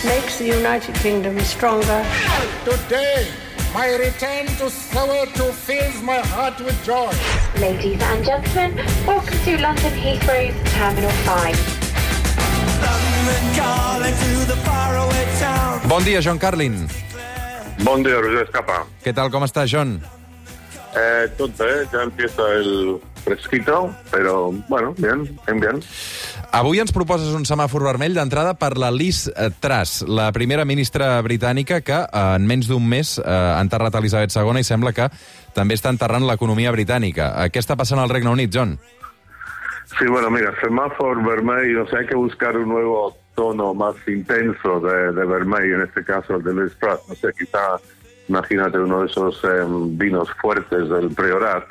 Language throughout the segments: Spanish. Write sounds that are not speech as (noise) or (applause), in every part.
makes the United Kingdom stronger. Today, my return to Soweto fills my heart with joy. Ladies and gentlemen, welcome to London Heathrow's Terminal 5. Bon dia, John Carlin. Bon dia, Roger Escapa. Què tal, com està, John? Eh, tot bé, ya empieza el fresquito, pero bueno, bien, bien, bien. Avui ens proposes un semàfor vermell d'entrada per la Liz Truss, la primera ministra britànica que eh, en menys d'un mes eh, ha enterrat Elisabet II i sembla que també està enterrant l'economia britànica. Eh, què està passant al Regne Unit, John? Sí, bueno, mira, semáforo vermelho, o sea, hay que buscar un nuevo tono más intenso de, de vermelho, en este caso el de Liz Truss. No sé, quizá, imagínate uno de esos eh, vinos fuertes del Priorat.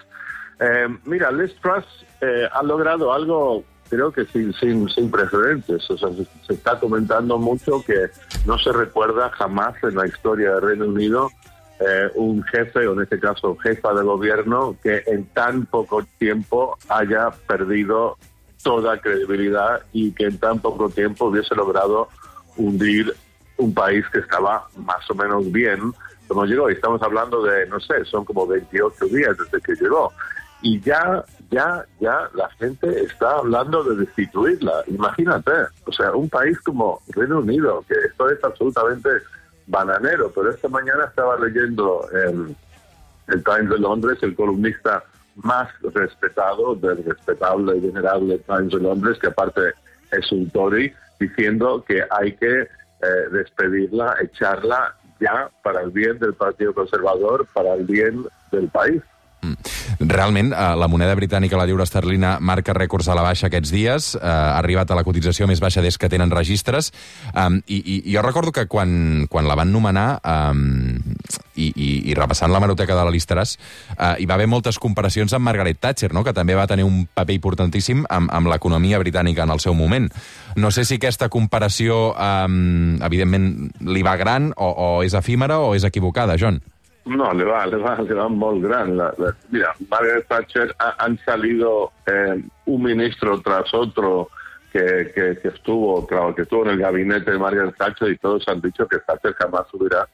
Eh, mira, Liz Truss eh, ha logrado algo, creo que sin, sin, sin precedentes. O sea, se, está comentando mucho que no se recuerda jamás en la historia del Reino Unido eh, un jefe, o en este caso jefa de gobierno, que en tan poco tiempo haya perdido toda credibilidad y que en tan poco tiempo hubiese logrado hundir un país que estaba más o menos bien como llegó. Estamos hablando de, no sé, son como 28 días desde que llegó. Y ya, ya, ya la gente está hablando de destituirla. Imagínate, o sea, un país como Reino Unido, que esto es absolutamente bananero, pero esta mañana estaba leyendo el, el Times de Londres, el columnista más respetado del respetable y venerable Times de Londres, que aparte es un Tory, diciendo que hay que eh, despedirla, echarla ya para el bien del Partido Conservador, para el bien del país. Realment, eh, la moneda britànica, la lliure esterlina, marca rècords a la baixa aquests dies, eh, ha arribat a la cotització més baixa des que tenen registres, um, i, i, jo recordo que quan, quan la van nomenar, um, i, i, i repassant la maroteca de la Listeràs, uh, hi va haver moltes comparacions amb Margaret Thatcher, no? que també va tenir un paper importantíssim amb, amb l'economia britànica en el seu moment. No sé si aquesta comparació, um, evidentment, li va gran, o, o és efímera, o és equivocada, John? No, le va, le va, le va muy gran. La, la, mira, Margaret Thatcher ha, han salido eh, un ministro tras otro que, que, que, estuvo, claro, que estuvo en el gabinete de Margaret Thatcher y todos han dicho que Thatcher jamás hubiera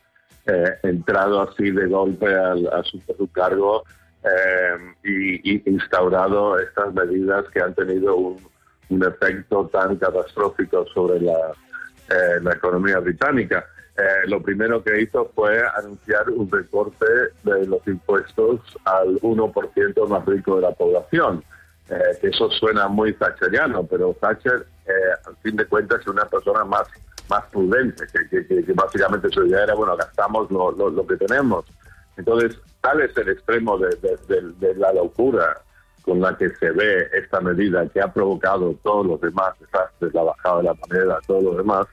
eh, entrado así de golpe al, a, su, a, su, cargo eh, y, y, instaurado estas medidas que han tenido un, un efecto tan catastrófico sobre la, eh, la economía británica eh, lo primero que hizo fue anunciar un recorte de los impuestos al 1% más rico de la población. Eh, eso suena muy thatcheriano, pero Thatcher, eh, al fin de cuentas, es una persona más, más prudente, que, que, básicamente su idea era, bueno, gastamos lo, que tenemos. Entonces, tal es el extremo de, de, la locura con la que se ve esta medida que ha provocado todos los demás desastres, la bajada de la moneda, todo lo demás,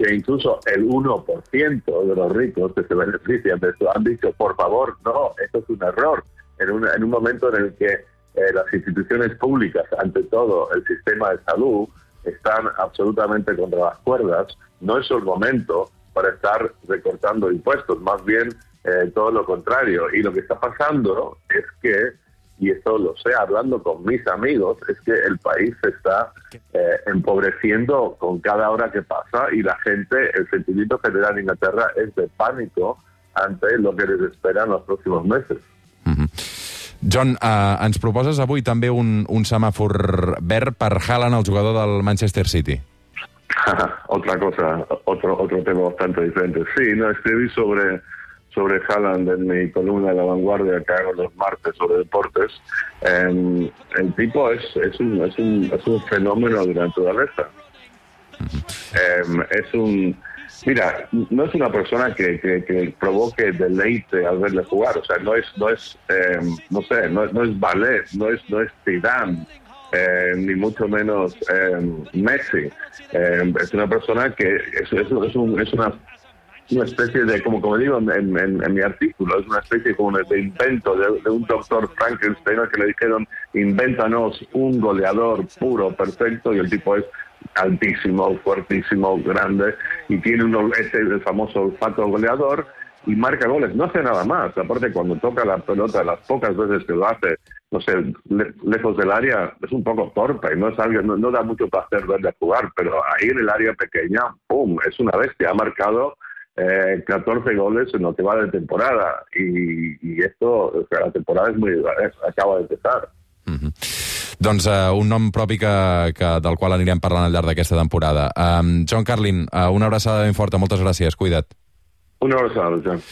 que incluso el 1% de los ricos que se benefician de esto han dicho, por favor, no, esto es un error. En un, en un momento en el que eh, las instituciones públicas, ante todo el sistema de salud, están absolutamente contra las cuerdas, no es el momento para estar recortando impuestos, más bien eh, todo lo contrario. Y lo que está pasando es que y esto lo sé hablando con mis amigos, es que el país se está eh, empobreciendo con cada hora que pasa y la gente, el sentimiento general en Inglaterra es de pánico ante lo que les espera en los próximos meses. Mm -hmm. John, eh, ens proposes avui també un, un semàfor verd per Haaland, el jugador del Manchester City. (laughs) Otra cosa, otro, otro tema bastante diferente. Sí, no, escribí sobre sobre Haaland en mi columna de la vanguardia que hago los martes sobre deportes, eh, el tipo es, es, un, es, un, es un fenómeno de naturaleza. Eh, es un... Mira, no es una persona que, que, que, provoque deleite al verle jugar, o sea, no es, no es, eh, no sé, no, no, es ballet, no es, no es Zidane, eh, ni mucho menos Messi. es una persona que es, es, es, un, es una una especie de, como, como digo en, mi artículo, es una especie como de invento de, un doctor Frankenstein que le dijeron, invéntanos un goleador puro, perfecto, y el tipo es altísimo, fuertísimo, grande, y tiene uno, este, el famoso olfato goleador, y marca goles, no hace nada más, aparte cuando toca la pelota, las pocas veces que lo hace, no sé, le- lejos del área, es un poco torpe, no es no, no da mucho placer verle jugar, pero ahí en el área pequeña, ¡pum! Es una bestia, ha marcado eh, 14 goles en lo que va de temporada y, y esto, o sea, la temporada es muy, es- acaba de empezar. Doncs uh, un nom propi que, que, del qual anirem parlant al llarg d'aquesta temporada. Um, John Carlin, uh, una abraçada ben forta, moltes gràcies, cuida't. Una abraçada, Joan.